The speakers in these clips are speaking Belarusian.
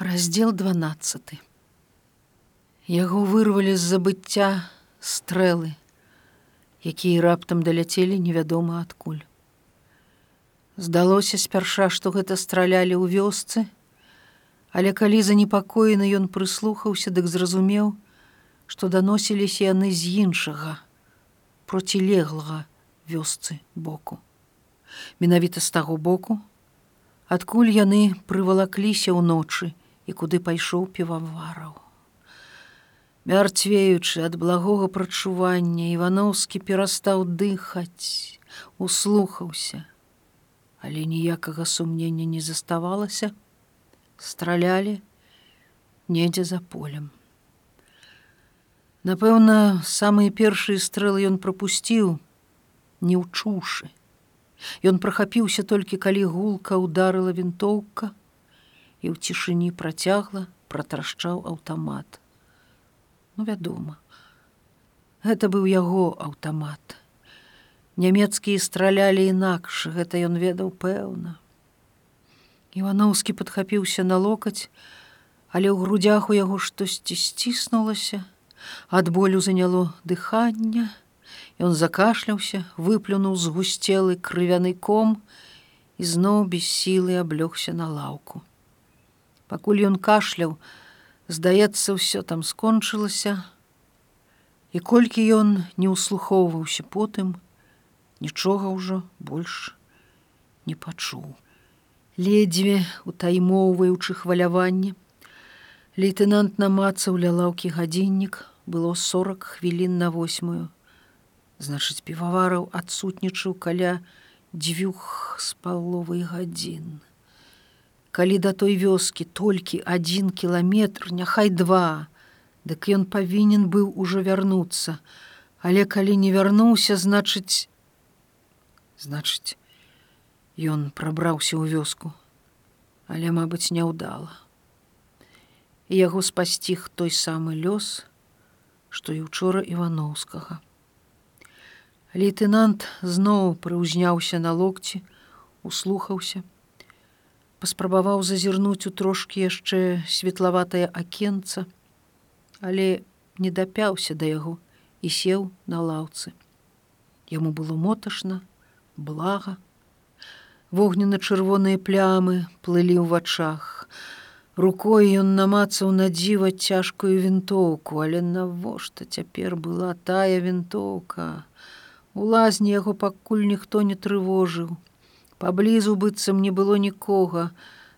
Раздел 12. Яго вырвалі з забыцця стрэлы, якія раптам даляцелі невядома адкуль. Здалося спярша, што гэта стралялі ў вёсцы, але калі занепакоены ён прыслухаўся, дык зразумеў, што даносіліся яны з іншага, процілеглага вёсцы боку. Менавіта з таго боку, адкуль яны прывалакліся ўночы, і куды пайшоў півавараў. Мярцвеючы ад благога прачування Івановскі перастаў дыхаць, услухаўся, але ніякага сумнення не заставалася, стралялі недзе за полем. Напэўна, самыя першыя стрэлы ён прапусціў, не ўчушы. Ён прахапіўся толькі калі гулка ударыла вінтоўка, і ў цішыні працягла пратрашчаў аўтамат. Ну вядома, гэта быў яго аўтамат. Нямецкія стралялі інакш, гэта ён ведаў пэўна. Івановскі падхапіўся на локаць, але ў грудях у яго штосьці сціснулася, ад болю заняло дыхання, Ён закашляўся, выплюнуў згусцелы крывяны ком і зноў без сілы аблёгся на лаўку пакуль ён кашляў здаецца ўсё там скончылася. І колькі ён не ўслухоўваўся потым нічога ўжо больш не пачуў. Ледзьве утаймоўваючы хваляванне лейтенант намацаў ля лаўкі гадзіннік было сорок хвілін на восьмую. Значыць півавараў адсутнічаў каля дзвюх з паловай гадзін калі да той вёскі толькі адзін кіламетр няхай два. Дык ён павінен быў ужо вярнуцца. Але калі не вярнуўся значыць значыць ён прабраўся ў вёску. Але мабыць няўдала. І яго спасціг той самы лёс што і учора івановскага. Лейтенант зноў прыўзняўся на локці услухаўся паспрабаваў зазірнуць у трошкі яшчэ светлаватае акенца, але не дапяўся да яго і сеў на лаўцы. Яму было моташна, блага. Вогнена-чырвоныя плямы плылі ў вачах. Рукой ён намацаў на дзіва цяжкую вінтоўку, але навошта цяпер была тая вінтоўка. У лазні яго пакуль ніхто не трывожыў паблізу быццам не было нікога.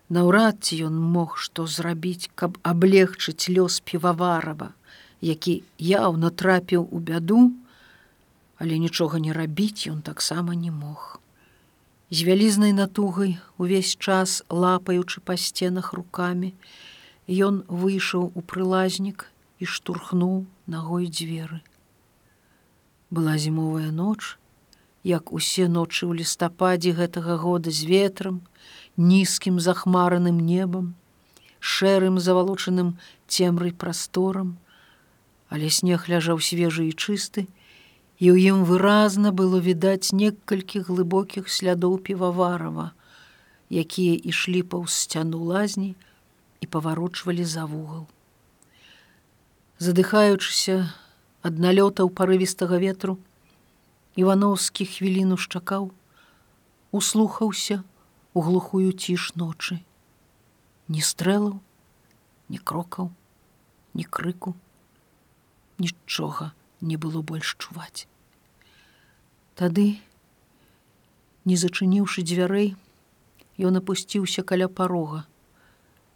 Наўрад ці ён мог што зрабіць каб аблегчыць лёс піваварава які яўна трапіў у бяду але нічога не рабіць ён таксама не мог. З вялізнай натугай увесь час лапаючы па сценах руками ён выйшаў у прылазнік і штурхнуў ногой дзверы. Была зімовая ноч як усе ночы ў лістападзе гэтага года з ветрам, нізкім захмараным небам, шэрым завалочаным цемрай прасторам, але снег ляжаў свежы і чысты, і ў ім выразна было відаць некалькі глыбокіх слядоў піваварава, якія ішлі паўз сцяну лазні і паварочвалі за вугал. Задыхаючыся ад налётаў парывістага ветру, Івановскі хвіліну шчакаў, услухаўся у глухую ціш ночы. Ні стрэлаў, ні крокаў, ні крыку, нічога не было больш чуваць. Тады, не зачыніўшы дзвярэй, ён апусціўся каля парога,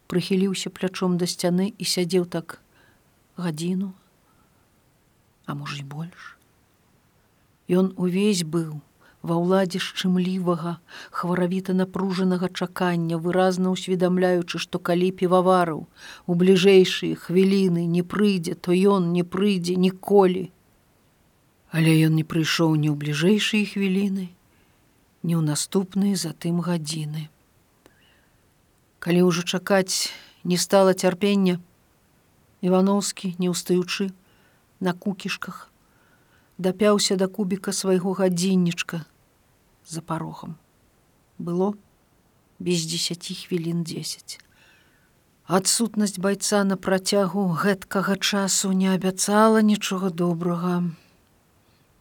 прыхіліўся плячом да сцяны і сядзеў так гадзіну, а можа і больш. Ён увесь быў ва ўладзе шчымлівага, хваравіта напружанага чакання, выразна ўсведамляючы, што калі півавараў у бліжэйшыя хвіліны не прыйдзе, то ён не прыйдзе ніколі. Але ён не прыйшоў ні ў бліжэйшыя хвіліны, ні ў наступныя затым гадзіны. Калі ўжо чакаць не стала цярпення, Івановскі, не ўстаючы, на кукішках, дапяўся да кубіка свайго гадзіннічка за парогам. Было без десяти хвілін 10. Адсутнасць байца на працягу гэткага часу не абяцала нічога добрага.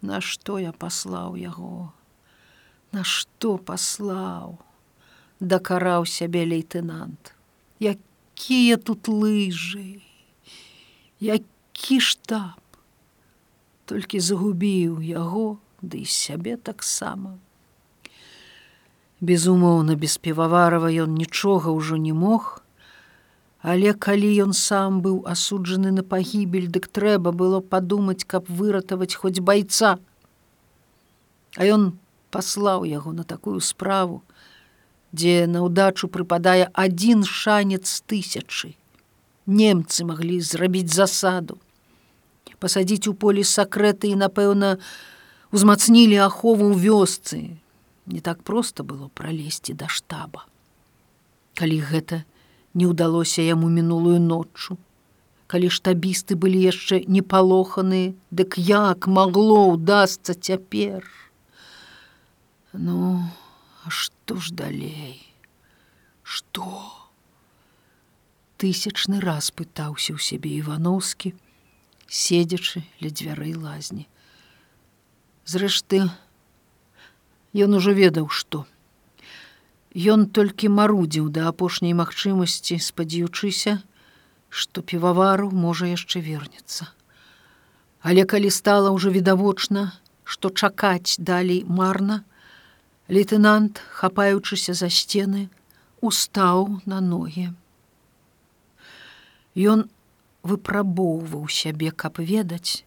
Нашто я паслаў яго? Нашто паслаў? Дакараў сябе лейтенант. Якія тут лыжы? Які штаб? Толькі загубіў яго, ды да сябе таксама. Безумоўна, без піваварава ён нічога ўжо не мог, Але калі ён сам быў асуджаны на пагібель, дык трэба было падумаць, каб выратаваць хоць байца. А ён паслаў яго на такую справу, дзе на ўдачу прыпадае адзін шанец тысячы. Немцы маглі зрабіць засаду, пасадзіць у полі сакрэты і, напэўна, узмацнілі ахову ў вёсцы. Не так проста было пралезці да штаба. Калі гэта, не ўдалося яму мінулую ноччу. Калі штабісты былі яшчэ не палоханы, дык як магло ўдасца цяпер. Ну, а што ж далей? Што? Тысячны раз пытаўся ў сябе Івановскі, седзячы ля дзвярэй лазні. Зрэшты, ён ужо ведаў, што Ён толькі марудзіў да апошняй магчымасці, спадзяючыся, што півавару можа яшчэ вернецца. Але калі стала ўжо відавочна, што чакаць далей марна, лейтенант, хапаючыся за сцены, устаў на ногі. Ён выпрабоўваў сябе, каб ведаць,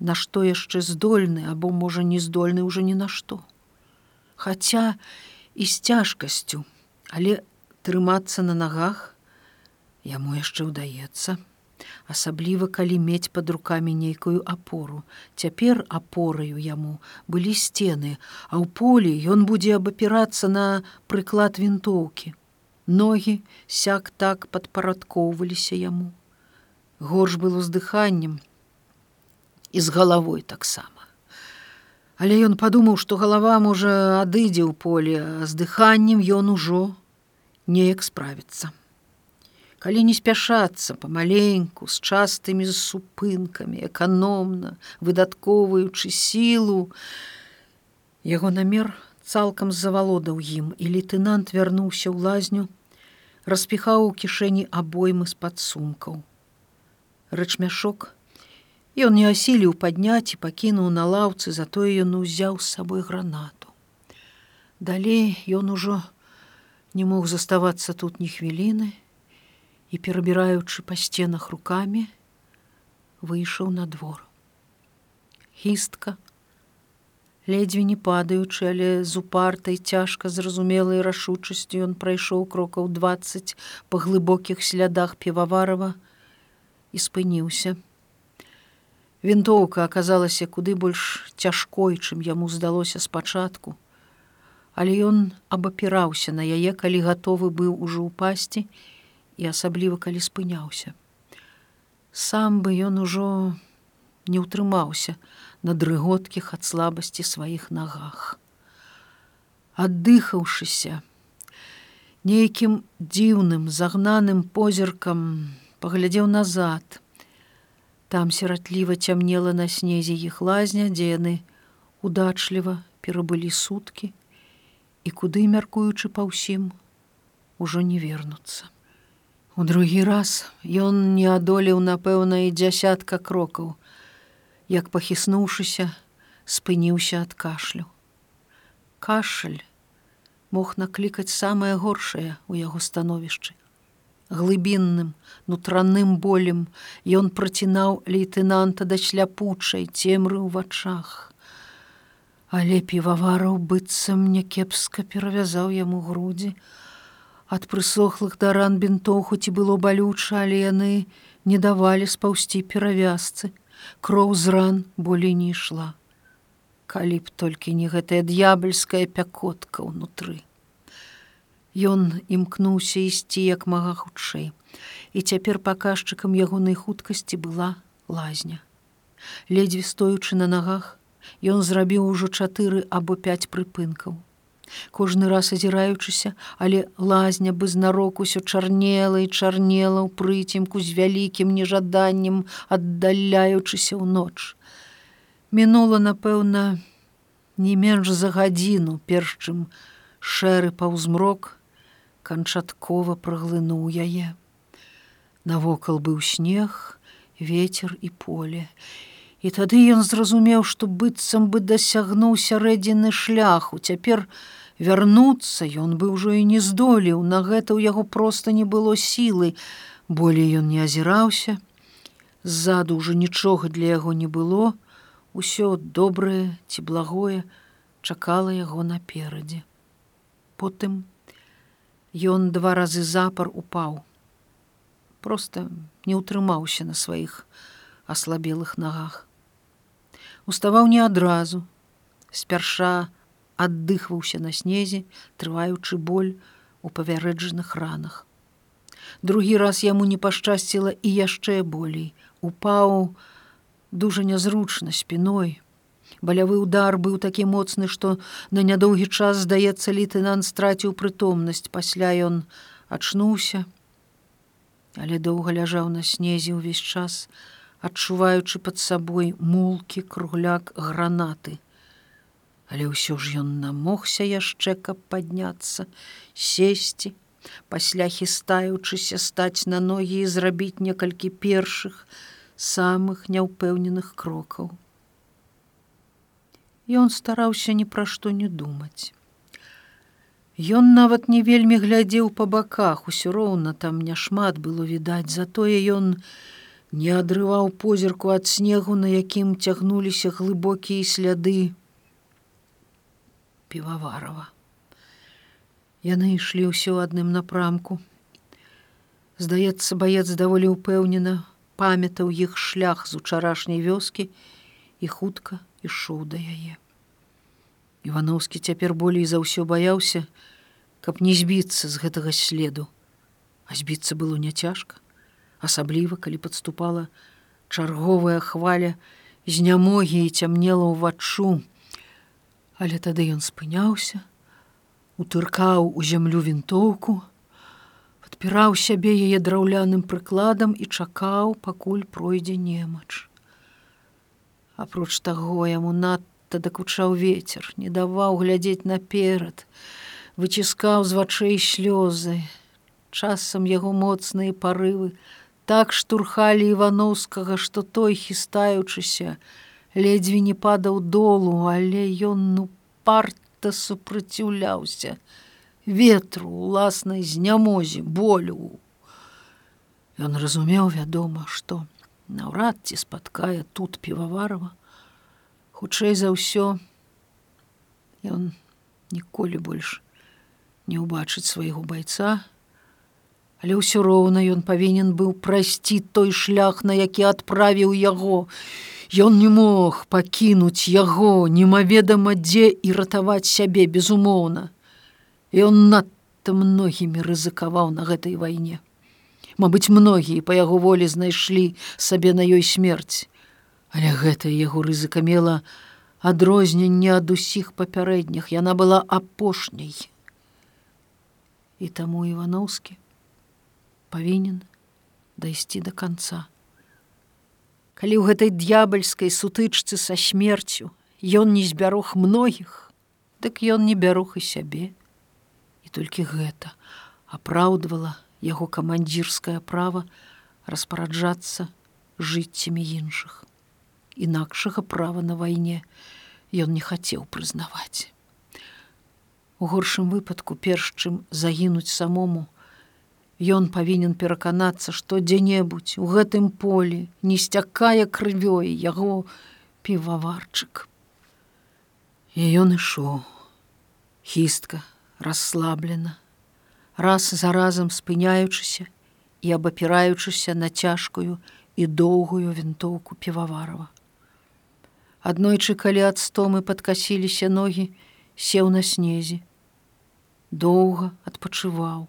нашто яшчэ здольны або можа не здольны ўжо ні на што. Хаця і з цяжкасцю, але трымацца на нагах яму яшчэ ўдаецца, асабліва калі мець пад рукамі нейкую апору. Цяпер апораю яму былі сцены, а ў полі ён будзе абапірацца на прыклад вінтоўкі. Ногі сяк так падпарадкоўваліся яму. Горш было з дыханнем і з галавой таксама. Але ён падумаў, што галава можа адыдзе ў поле, а з дыханнем ён ужо неяк справіцца. Калі не спяшацца памаленьку з частымі супынкамі, эканомна, выдаткоўваючы сілу, яго намер цалкам завалодаў ім, і лейтенант вярнуўся ў лазню, распіхаў у кішэні абоймы з-пад сумкаў. Рэчмяшок, Ён не асіліў падняць і пакінуў на лаўцы, затое ён узяў з сабой гранату. Далей ён ужо не мог заставацца тут ні хвіліны і, перабіраючы па сценах рукамі, выйшаў на двор. Хістка, ледзьве не падаючы, але з упартай цяжка зразумелай рашучасцю ён прайшоў крокаў 20 па глыбокіх слядах піваварова і спыніўся. Вінтоўка аказалася куды больш цяжкой, чым яму здалося спачатку. Але ён абапіраўся на яе, калі гатовы быў ужо ў пасці і асабліва калі спыняўся. Сам бы ён ужо не ўтрымаўся на дрыготкіх ад слабасці сваіх нагах. Аддыхаўшыся, нейкім дзіўным загнаным позіркам паглядзеў назад, Там сіратліва цямнела на снезе іх лазня, дзе яны удачліва перабылі суткі і куды мяркуючы па ўсім ужо не вернуцца. У другі раз ён не адолеў, напэўна, і дзясятка крокаў, як пахіснуўшыся, спыніўся ад кашлю. Кашаль мог наклікаць самае горшае ў яго становішчы глыбінным нутраным болем. Ён працінаў лейтенанта да шляпучай цемры ў вачах. Але півавараў быццам някепска перавязаў яму грудзі. Ад прысохлых да ран бінтоў хоць і было балюча але яны не давалі спаўсці перавязцы. Кроў з ран болей не ішла. Калі б толькі не гэтая д'ябельская пякотка ўнутры Ён імкнуўся ісці як мага хутчэй, і цяпер паказчыкам ягонай хуткасці была лазня. Ледзьве стоючы на нагах, ён зрабіў ужо чатыры або пяць прыпынкаў. кожны раз азіраючыся, але лазня бы знарок усё чарнела і чарнела ў прыцемку з вялікім нежаданнем, аддаляючыся ў ноч. Мінула, напэўна, не менш за гадзіну, перш чым шэры паўзмрок канчаткова праглынуў яе. Навокал быў снег, ветер і поле. І тады ён зразумеў, што быццам бы дасягнуў сярэдзіны шляху. Цяпер вярнуцца ён бы ўжо і не здолеў, на гэта ў яго проста не было сілы. Болей ён не азіраўся. Ззаду ўжо нічога для яго не было. Усё добрае ці благое чакала яго наперадзе. Потым ён два разы запар упаў. Проста не ўтрымаўся на сваіх аслабелых нагах. Уставаў не адразу. Спярша аддыхваўся на снезе трываючы боль у павярэджаных ранах. Другі раз яму не пашчасціла і яшчэ болей. Упаў дужа нязручна спіной балявы удар быў такі моцны што на нядоўгі час здаецца лейтенант страціў прытомнасць пасля ён ачнуўся але доўга ляжаў на снезе ўвесь час адчуваючы пад сабой мулкі кругляк гранаты. Але ўсё ж ён намогся яшчэ, каб падняцца, сесці, пасля хістаючыся стаць на ногі і зрабіць некалькі першых самых няўпэўненых крокаў. Ён стараўся ні пра што не думаць. Ён нават не вельмі глядзеў па баках, усё роўна там няшмат было відаць, затое ён, не адрываў позірку ад снегу, на якім цягнуліся глыбокія сляды піваварова. Яны ішлі ўсё адным напрамку. Здаецца, баец даволі ўпэўнена, памятаў іх шлях з учарашняй вёскі і хутка ішоў да яе. Івановскі цяпер болей за ўсё баяўся, каб не збіцца з гэтага следу, а збіцца было няцяжка асабліва калі падступала чарговая хваля з нямогі і цямнела ўваччу але тады ён спыняўся утыркаў у зямлю вінтоўку падпіраў сябе яе драўляным прыкладам і чакаў пакуль пройдзе немач. Апроч таго яму надта дакучаў ветер не даваў глядзець наперад выціскаў з вачэй слёзы часам яго моцныя парывы так штурхалі івановскага што той хістаючыся ледзьве не падаў долу але ён ну парта супраціўляўся ветру уласнай знямозе болю. Ён разумеў вядома што наўрад ці спаткае тут піваварова хутчэй за ўсё ён ніколі больш не ўбачыць свайго байца Але ўсё роўна ён павінен быў прайсці той шлях, на які адправіў яго. Ён не мог пакінуць яго, немаведама дзе і ратаваць сябе безумоўна. Ён надта многімі рызыкаваў на гэтай вайне. Мабыць, многія па яго волі знайшлі сабе на ёй смерць. Але гэтая яго рызыка мела адрозненне ад усіх папярэдніх, яна была апошняй. І таму Івановскі павінен дайсці до конца. Калі ў гэтай д'ябальскай сутычцы са смерцю ён не збярог многіх, дык ён не бярух і сябе. І толькі гэта апраўдвала яго камандзірскае права распараджацца жыццямі іншых. Інакшага права на вайне ён не хацеў прызнаваць. У горшым выпадку перш чым загінуць самому, Ён павінен пераканацца, што дзе-небудзь у гэтым полі не сцякае крывёй яго піваварчык. І ён ішоў, хістка расслаблена, раз за разам спыняючыся і абапіраючыся на цяжкую і доўгую вінтоўку піваварова. Аднойчы, калі ад стомы падкасіліся ногі, сеў на снезе, доўга адпачываў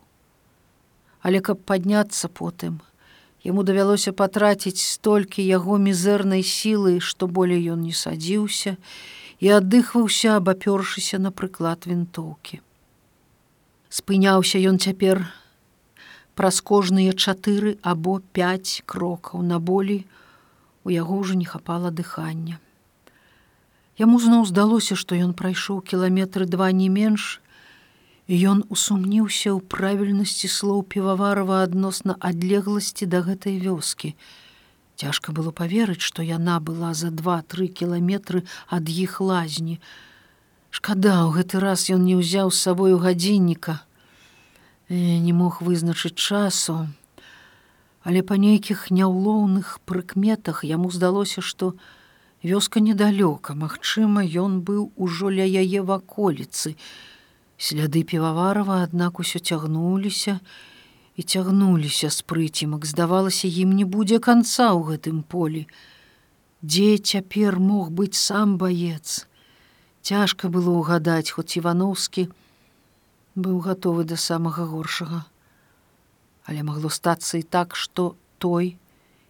але каб падняцца потым яму давялося патраціць столькі яго мізэрнай сілы што болей ён не садзіўся і аддыхваўся, абапёршыся на прыклад вінтоўкі. Спыняўся ён цяпер праз кожныя чатыры або пяць крокаў на болі, у яго ўжо не хапала дыхання. Яму зноў здалося, што ён прайшоў кіламетры два не менш, і ён усумніўся ў правільнасці слоў піваварова адносна адлегласці да гэтай вёскі. Цяжка было паверыць, што яна была за два-тры кіламетры ад іх лазні. Шкада, у гэты раз ён не ўзяў з сабою гадзінніка. Не мог вызначыць часу, але па нейкіх няўлоўных прыкметах яму здалося, што вёска недалёка, Магчыма, ён быў ужо ля яе ваколіцы. Сляды піваварова, аднак усё цягнуліся і цягнуліся з прыцімак, здавалася, ім не будзе канца ў гэтым полі. Дзе цяпер мог быць сам баец. Цяжка было ўгадаць, хоць Івановскі быў гатовы да самага горшага але магло стацца і так, што той,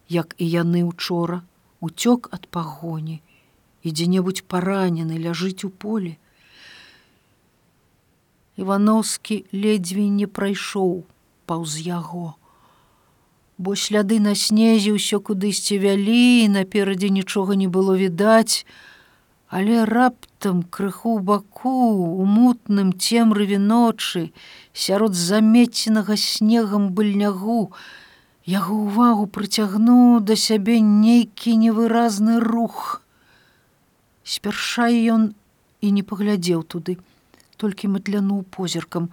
як і яны учора, уцёк ад пагоні і дзе-небудзь паранены ляжыць у поле. Івановскі ледзьве не прайшоў паўз яго. Бо сляды на снезе ўсё кудысьці вялі, наперадзе нічога не было відаць, але раптам крыху баку у мутным цемрыве ночы сярод замеценага снегам быльнягу яго ўвагу прыцягнуў да сябе нейкі невыразны рух. Спярша ён і не паглядзеў туды толькі матлянуў позіркам.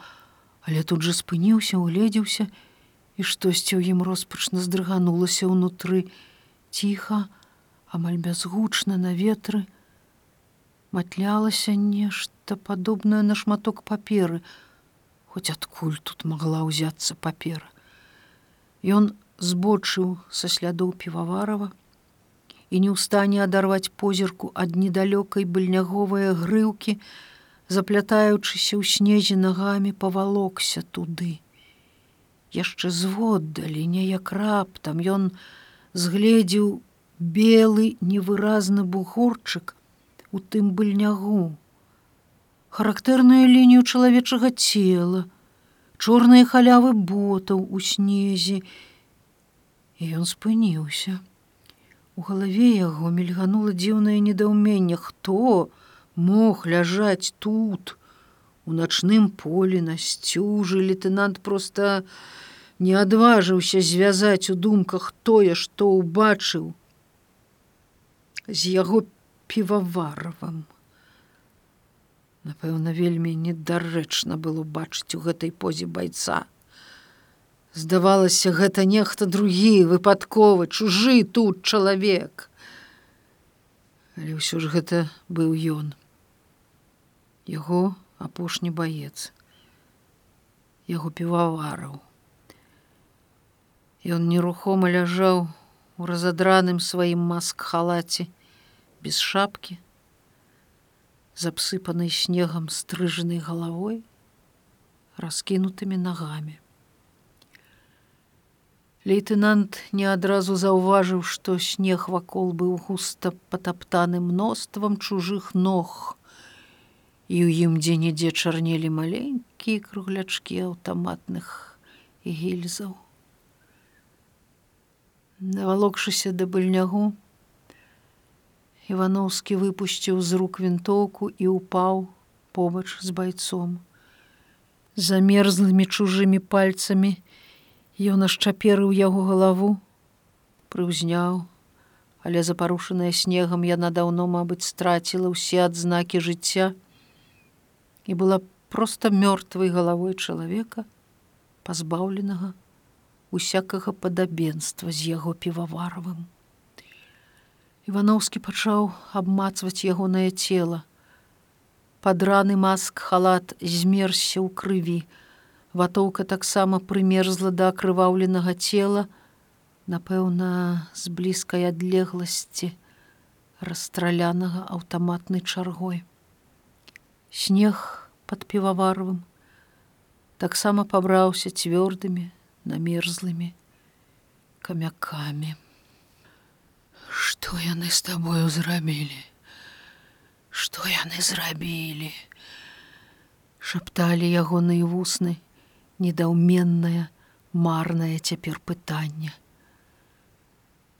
Але тут жа спыніўся угледзеўся і штосьці ў ім роспачна здрыганулася ўнутры. Ціха амаль бязгучна на ветры. Матлялася нешта падобнае на шматок паперы, хоць адкуль тут магла ўзяцца папера. Ён збочыў са слядоў піваварова і не ў стане адарваць позірку ад недалёкай быльняговыя грыўкі, заплятаючыся ў снезе нагамі павалокся туды. Яшчэ зводдалі неяк раптам ён згледзеў белы невыразны бугорчык, у тым быльнягу. Характэрную лінію чалавечага цела, чорныя халявы ботаў у снезе. І ён спыніўся. У галаве яго мільганула дзіўнае недаўменне, хто мог ляжаць тут, у начным полі на сцюжы лейтенант проста не адважыўся звязаць у думках тое, што ўбачыў з яго піваваравым. Напэўна, вельмі недарэчна было бачыць у гэтай позе байца. Здавалася, гэта нехта другі, выпадковы, чужы тут чалавек. Але ўсё ж гэта быў ён. Яго апошні баец. Яго півавараў. Ён нерухома ляжаў у разадраным сваім маск-халаце, без шапки, з абсыпанай снегам стрыжанай галавой, раскінутымі нагамі. Лейтенант не адразу заўважыў, што снег вакол быў густа патаптаны мноствам чужых ног, і ў ім дзе-нідзе чарнелі маленькія круглячкі аўтаматных гільзаў. Навалокшыся да быльнягу, Івановскі выпусціў з рук вінтоўку і ўпаў побач з байцом. Замерзлымі чужымі пальцамі ён ашчаперыў яго галаву, прыўзняў, але запарушаная снегам яна даўно, мабыць, страціла ўсе адзнакі жыцця і была проста мёртвай галавой чалавека, пазбаўленага усякага падабенства з яго піваваравым. Івановскі пачаў абмацваць ягонае цело. Падраны маск халат змерзся ў крыві. Ватоўка таксама прымерзла да акрываўленага цела, напэўна, з блізкай адлегласці расстралянага аўтаматнай чаргой. Снег пад піваварвым таксама пабраўся цвёрдымі, намерзлымі камякамі. Што яны з табою зрабілі? Што яны зрабілі? Шапталі ягоныя вусны, недаўменнае, марнае цяпер пытанне.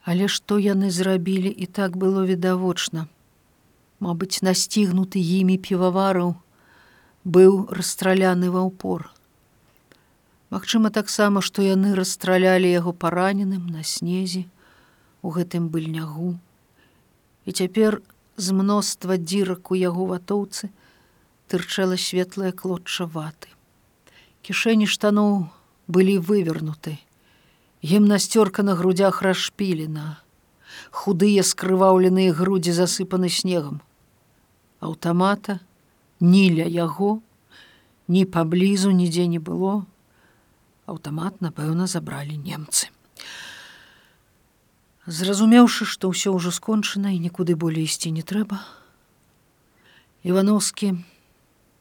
Але што яны зрабілі і так было відавочна. Мабыць, насцігнуты імі півавараў быў расстраляны ва ўпор. Магчыма, таксама, што яны расстралялі яго параненым на снезе у гэтым быльнягу. І цяпер з мноства дзірак у яго ватоўцы тырчала светлая клотча ваты. Кішэні штаноў былі вывернуты. Гімнасцёрка на грудях расшпілена. Худыя скрываўленыя грудзі засыпаны снегам. Аўтамата, ні ля яго, ні паблізу нідзе не было. Аўтамат, напэўна, забралі немцы. Зразумеўшы, што ўсё ўжо скончана і нікуды болей ісці не трэба, Івановскі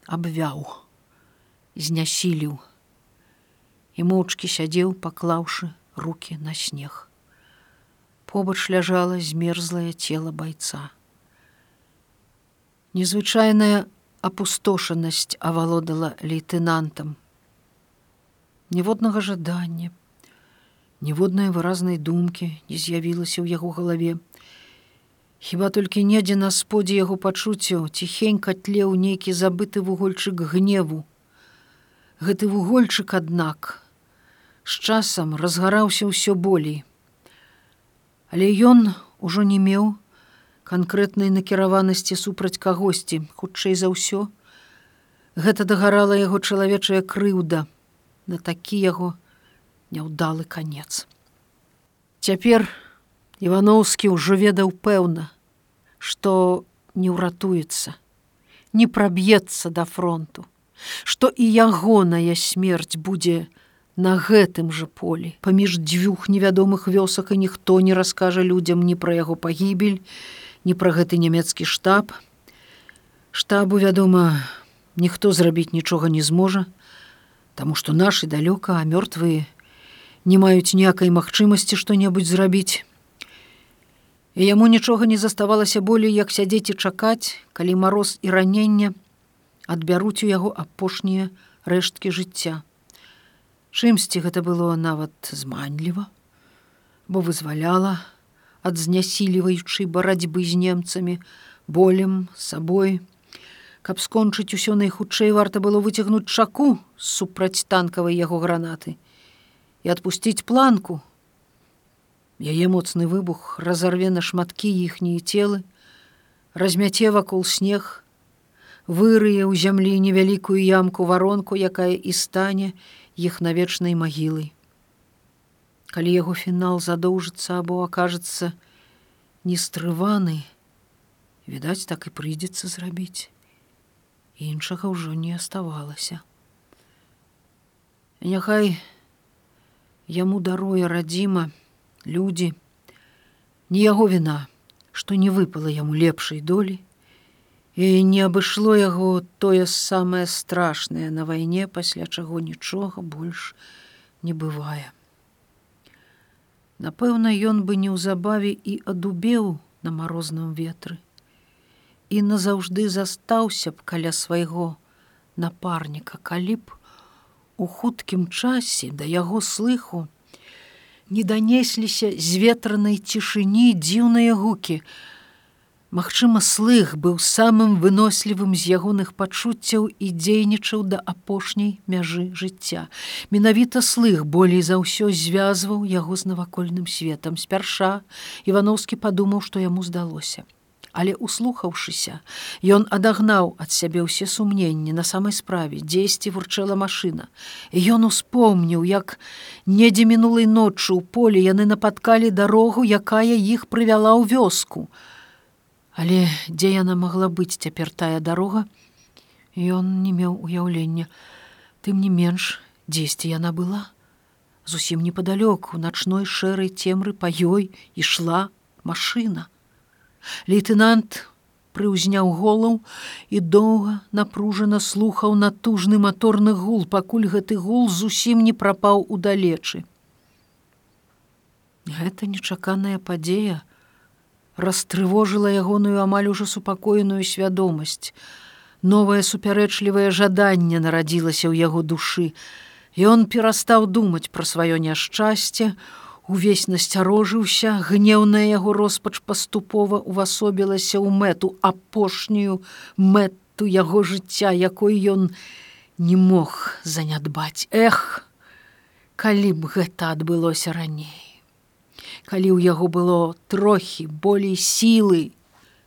абвяў, знясіліў і моўчкі сядзеў, паклаўшы руки на снег. Побач ляжала змерзлае цела байца. Незвычайная апустошанасць авалодала лейтенантам. Ніводнага жадання, ніводнай выразнай думкі не з'явілася ў яго галаве. Хіба толькі недзе на сподзе яго пачуццяў ціхенька тлеў нейкі забыты вугольчык гневу. Гэты вугольчык, аднак, з часам разгараўся ўсё болей. Але ён ужо не меў канкрэтнай накіраванасці супраць кагосьці, хутчэй за ўсё. Гэта дагарала яго чалавечая крыўда на такі яго, няўдалы канец. Цяпер Івановскі ўжо ведаў пэўна, што не ўратуецца, не праб'ецца да фронту, што і ягоная смерць будзе на гэтым жа полі. Паміж дзвюх невядомых вёсак і ніхто не раскажа людзям ні пра яго пагібель, ні пра гэты нямецкі штаб. Штабу, вядома, ніхто зрабіць нічога не зможа, Таму што нашы далёка, а мёртвыя не маюць ніякай магчымасці што-небудзь зрабіць. І яму нічога не заставалася болей, як сядзець і чакаць, калі мароз і ранення адбяруць у яго апошнія рэшткі жыцця. Чымсьці гэта было нават зманліва, бо вызваляла ад знясіліваючай барацьбы з немцамі, болем, сабой. Каб скончыць усё найхутчэй варта было выцягнуць чаку супраць танкавай яго гранаты і адпусціць планку. Яе моцны выбух разарве на шматкі іхнія целы, размяце вакол снег, вырые ў зямлі невялікую ямку варонку, якая і стане іх навечнай магілай. Калі яго фінал задоўжыцца або акажацца нестрываны, відаць, так і прыйдзецца зрабіць. Іншага ўжо не аставалася. Няхай, Яму даруе радзіма, людзі, не яго віна, што не выпала яму лепшай долі, і не абышло яго тое самае страшнае на вайне, пасля чаго нічога больш не бывае. Напэўна, ён бы неўзабаве і адубеў на марозным ветры. І назаўжды застаўся б каля свайго напарніка, калі б у хуткім часе да яго слыху не данесліся з ветранай цішыні дзіўныя гукі. Магчыма, слых быў самым вынослівым з ягоных пачуццяў і дзейнічаў да апошняй мяжы жыцця. Менавіта слых болей за ўсё звязваў яго з навакольным светам. Спярша Івановскі падумаў, што яму здалося але услухаўшыся ён адагнаў ад сябе ўсе сумненні на самай справе дзесьці вурчэла машына. Ён успомніў як недзе мінулай ноччу ў поле яны напаткалі дарогу якая іх прывяла ў вёску. Але дзе яна магла быць цяпер тая дарога ён не меў уяўлення. Тым не менш дзесьці яна была. Зусім непоалёку начной шэрай цемры па ёй ішла машина Лейтенант прыўзняў голаў і доўга напружана слухаў натужны маторны гул, пакуль гэты гул зусім не прапаў удалечы. Гэта нечаканая падзея растрывожыла ягоную амаль ужо супакоеную свядомасць. Новае супярэчлівае жаданне нарадзілася ў яго душы. Ён перастаў думаць пра сваё няшчасце, увесь насцярожыўся, гнеўная яго роспач паступова увасобілася ў мэту апошнюю мэту яго жыцця, якой ён не мог занядбаць. Эх, калі б гэта адбылося раней. Калі ў яго было трохі болей сілы,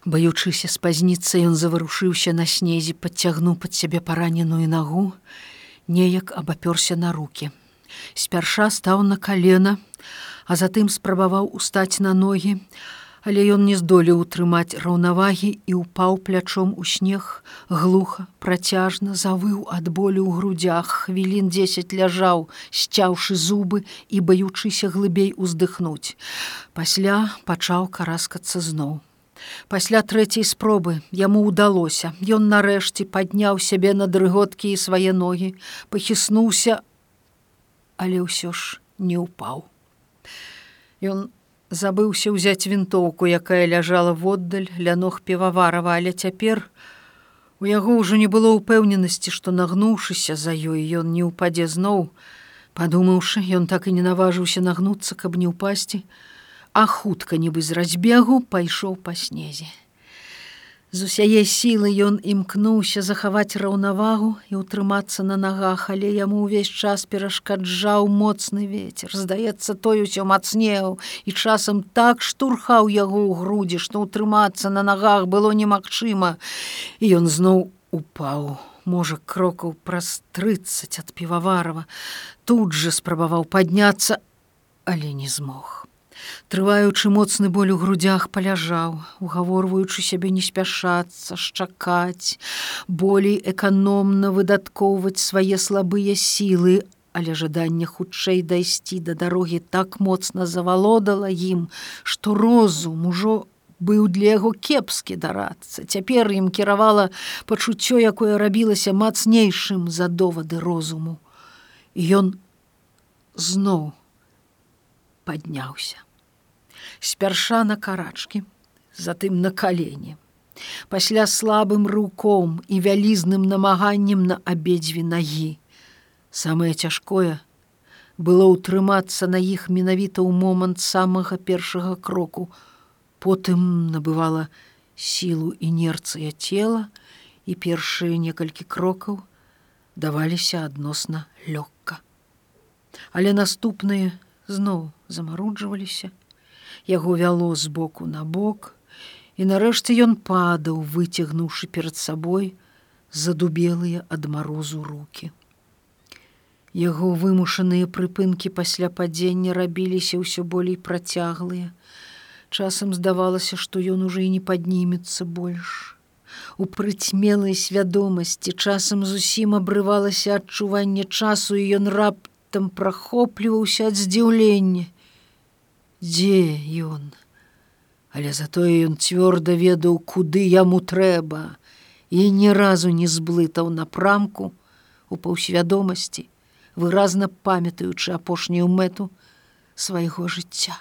Баючыся спазніцца, ён заварушыўся на снезе, падцягнуў пад сябе параненую нагу, неяк абапёрся на руки. Спярша стаў на калена, а затым спрабаваў устаць на ногі, але ён не здолеў утрымаць раўнавагі і упаў плячом у снег, глуха, працяжна завыў ад болю ў грудях, хвілін дзесяць ляжаў, сцяўшы зубы і баючыся глыбей уздыхнуць. Пасля пачаў караскацца зноў. Пасля трэцяй спробы яму ўдалося. Ён нарэшце падняў сябе на дрыготкі і свае ногі, пахіснуўся, але ўсё ж не ўпаў. Ён забыўся ўзяць вінтоўку, якая ляжала воддаль ля ног певаварава, але цяпер у яго ўжо не было ўпэўненасці, што нагнуўшыся за ёй, ён не ўпадзе зноў. Падумаўшы, ён так і не наважыўся нагнуцца, каб не ўпасці, а хутка нібы з разбегу пайшоў па снезе. З усяе сілы ён імкнуўся захаваць раўнавагу і ўтрымацца на нагах, але яму ўвесь час перашкаджаў моцны ветер. Здаецца, той усё мацнеў і часам так штурхаў яго ў грудзі, што ўтрымацца на нагах было немагчыма. І ён зноў упаў, можа, крокаў праз 30 ад піваварова. Тут жа спрабаваў падняцца, але не змог. Трываючы моцны боль у грудях паляжаў, угаворваючы сябе не спяшацца, шчакаць, болей эканомна выдаткоўваць свае слабыя сілы, але жаданне хутчэй дайсці да дарогі так моцна завалодала ім, што розум ужо быў для яго кепскі дарацца. Цяпер ім кіравала пачуццё, якое рабілася мацнейшым за довады розуму. Ён зноў падняўся спярша на карачкі, затым на калені. Пасля слабым руком і вялізным намаганнем на абедзве нагі. Самае цяжкое было ўтрымацца на іх менавіта ў момант самага першага кроку. Потым набывала сілу інерцыя цела і першыя некалькі крокаў даваліся адносна лёгка. Але наступныя зноў замаруджваліся, яго вяло з боку на бок, і нарэшце ён падаў, выцягнуўшы перад сабой задубелыя ад марозу руки. Яго вымушаныя прыпынкі пасля падзення рабіліся ўсё болей працяглыя. Часам здавалася, што ён уже і не паднімецца больш. У прыцьмелай свядомасці часам зусім абрывалася адчуванне часу, і ён раптам прахопліваўся ад здзіўлення дзе ён. Але затое ён цвёрда ведаў, куды яму трэба і ні разу не зблытаў напрамку у паўсвядомасці, выразна памятаючы апошнюю мэту свайго жыцця.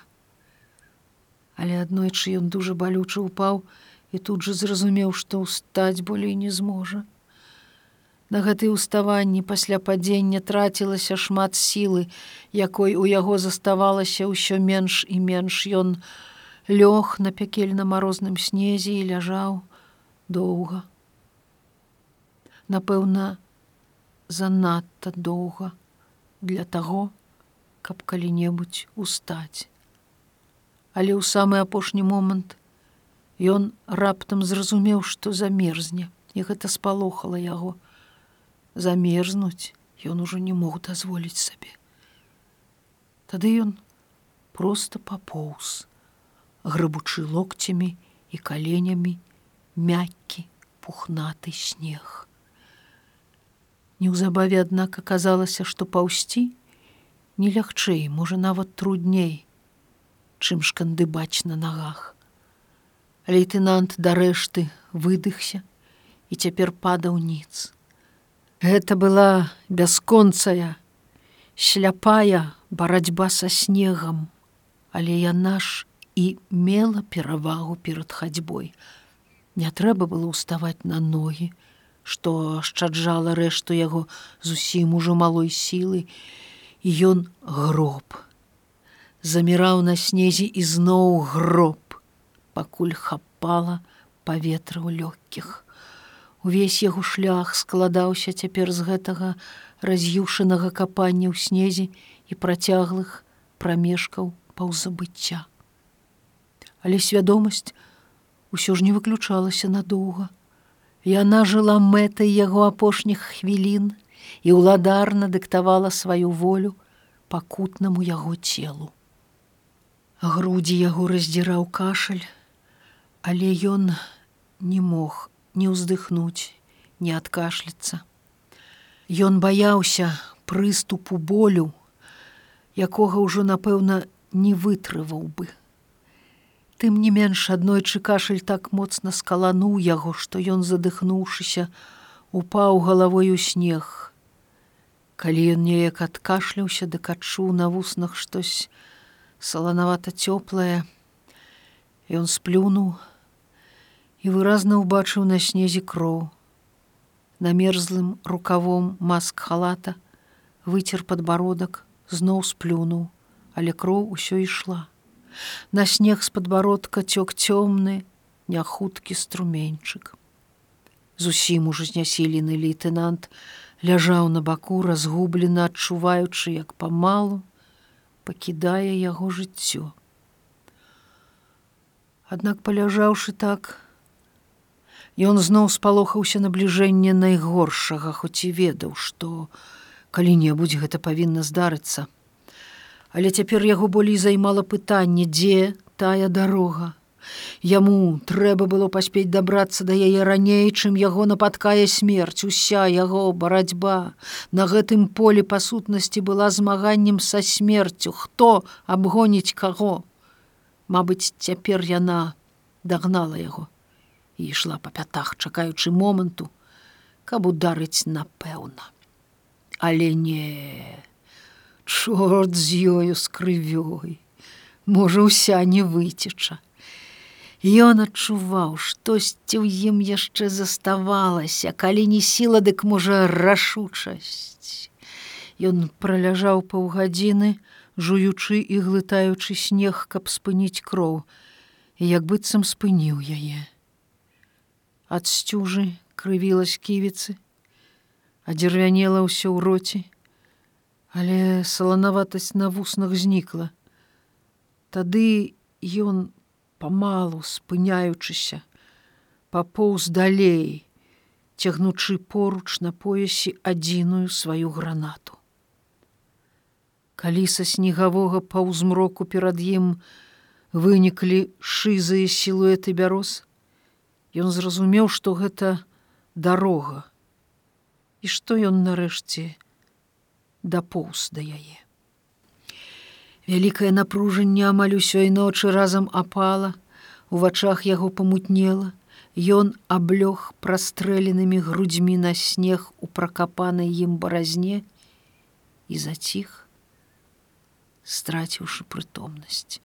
Але аднойчы ён дужа балюча ўпаў і тут жа зразумеў, што ўстаць болей не зможа. На гэтай уставанні пасля падзення трацілася шмат сілы, якой у яго заставалася ўсё менш і менш ён лёг на пякельна марозным снезе і ляжаў доўга. Напэўна, занадта доўга для таго, каб калі-небудзь устаць. Але ў самы апошні момант ён раптам зразумеў, што замерзне, і гэта спалохала яго, замерзнуць ён ужо не мог дазволіць сабе. Тады ён просто папоўз, грыбучы локцямі і каленямі мяккі пухнаты снег. Неўзабаве, аднак аказалася, што паўсці не лягчэй, можа нават трудней, чым шкандыбач на нагах. Лейтенант дарэшты выдыхся і цяпер падаў ніц. Гэта была бясконцая, сляпая барацьба са снегам, але яна ж і мела перавагу перад хадзьбой. Не трэба было ўставаць на ногі, што ашчаджала рэшту яго зусім ужо малой сілы, і ён гроб. Заміраў на снезе і зноў гроб, пакуль хапала паветра ў лёгкіх. Увесь яго шлях складаўся цяпер з гэтага раз'юшанага капання ў снезе і працяглых прамежкаў паўзабыцця. Але свядомасць усё ж не выключалася надоўга. Яна жыла мэтай яго апошніх хвілін і ўладарна дыктавала сваю волю пакутнаму яго целу. Грудзі яго раздзіраў кашаль, але ён не мог не ўздыхнуць, не адкашляцца. Ён баяўся прыступу болю, якога ўжо, напэўна, не вытрываў бы. Тым не менш аднойчы кашаль так моцна скалануў яго, што ён, задыхнуўшыся, упаў галавой у снег. Калі ён неяк адкашляўся, дык адчуў на вуснах штось саланавата цёплае, Ён сплюнуў, і выразна ўбачыў на снезе кроў. На мерзлым рукавом маск халата выцер падбародак, зноў сплюнуў, але кроў усё ішла. На снег з падбародка цёк цёмны, няхуткі струменьчык. Зусім ужо знясілены лейтенант ляжаў на баку, разгублена адчуваючы, як памалу пакідае яго жыццё. Аднак паляжаўшы так, Ён зноў спалохаўся набліжэнне найгоршага, хоць і ведаў, што калі-небудзь гэта павінна здарыцца. Але цяпер яго болей займала пытанне, дзе тая дарога. Яму трэба было паспець дабрацца да яе раней, чым яго нападкае смерць, уся яго барацьба. На гэтым полі па сутнасці была змаганнем са смерцю, хто абгоніць каго. Мабыць, цяпер яна дагнала яго і ішла па пятах, чакаючы моманту, каб ударыць напэўна. Але не чорт з ёю з крывёй, можа уся не выцеча. Ён адчуваў, штосьці ў ім яшчэ заставалася, калі не сіла, дык можа рашучасць. Ён праляжаў паўгадзіны, жуючы і глытаючы снег, каб спыніць кроў, як быццам спыніў яе ад сцюжы крывіла сківіцы, адзірвянела ўсё ў роце, але саланаватасць на вуснах знікла. Тады ён памалу спыняючыся, папоўз далей, цягнучы поруч на поясе адзіную сваю гранату. Калі са снегавога паўзмроку перад ім выніклі шызыя сілуэты бяроз, Ён зразумеў, што гэта дарога і што ён нарэшце дапоўз да яе. Вялікае напружанне амаль усёй ночы разам апала, у вачах яго памутнела, Ён аблёг прастрэленымі грудзьмі на снег у пракапанай ім баразне і заціх, страціўшы прытомнасць.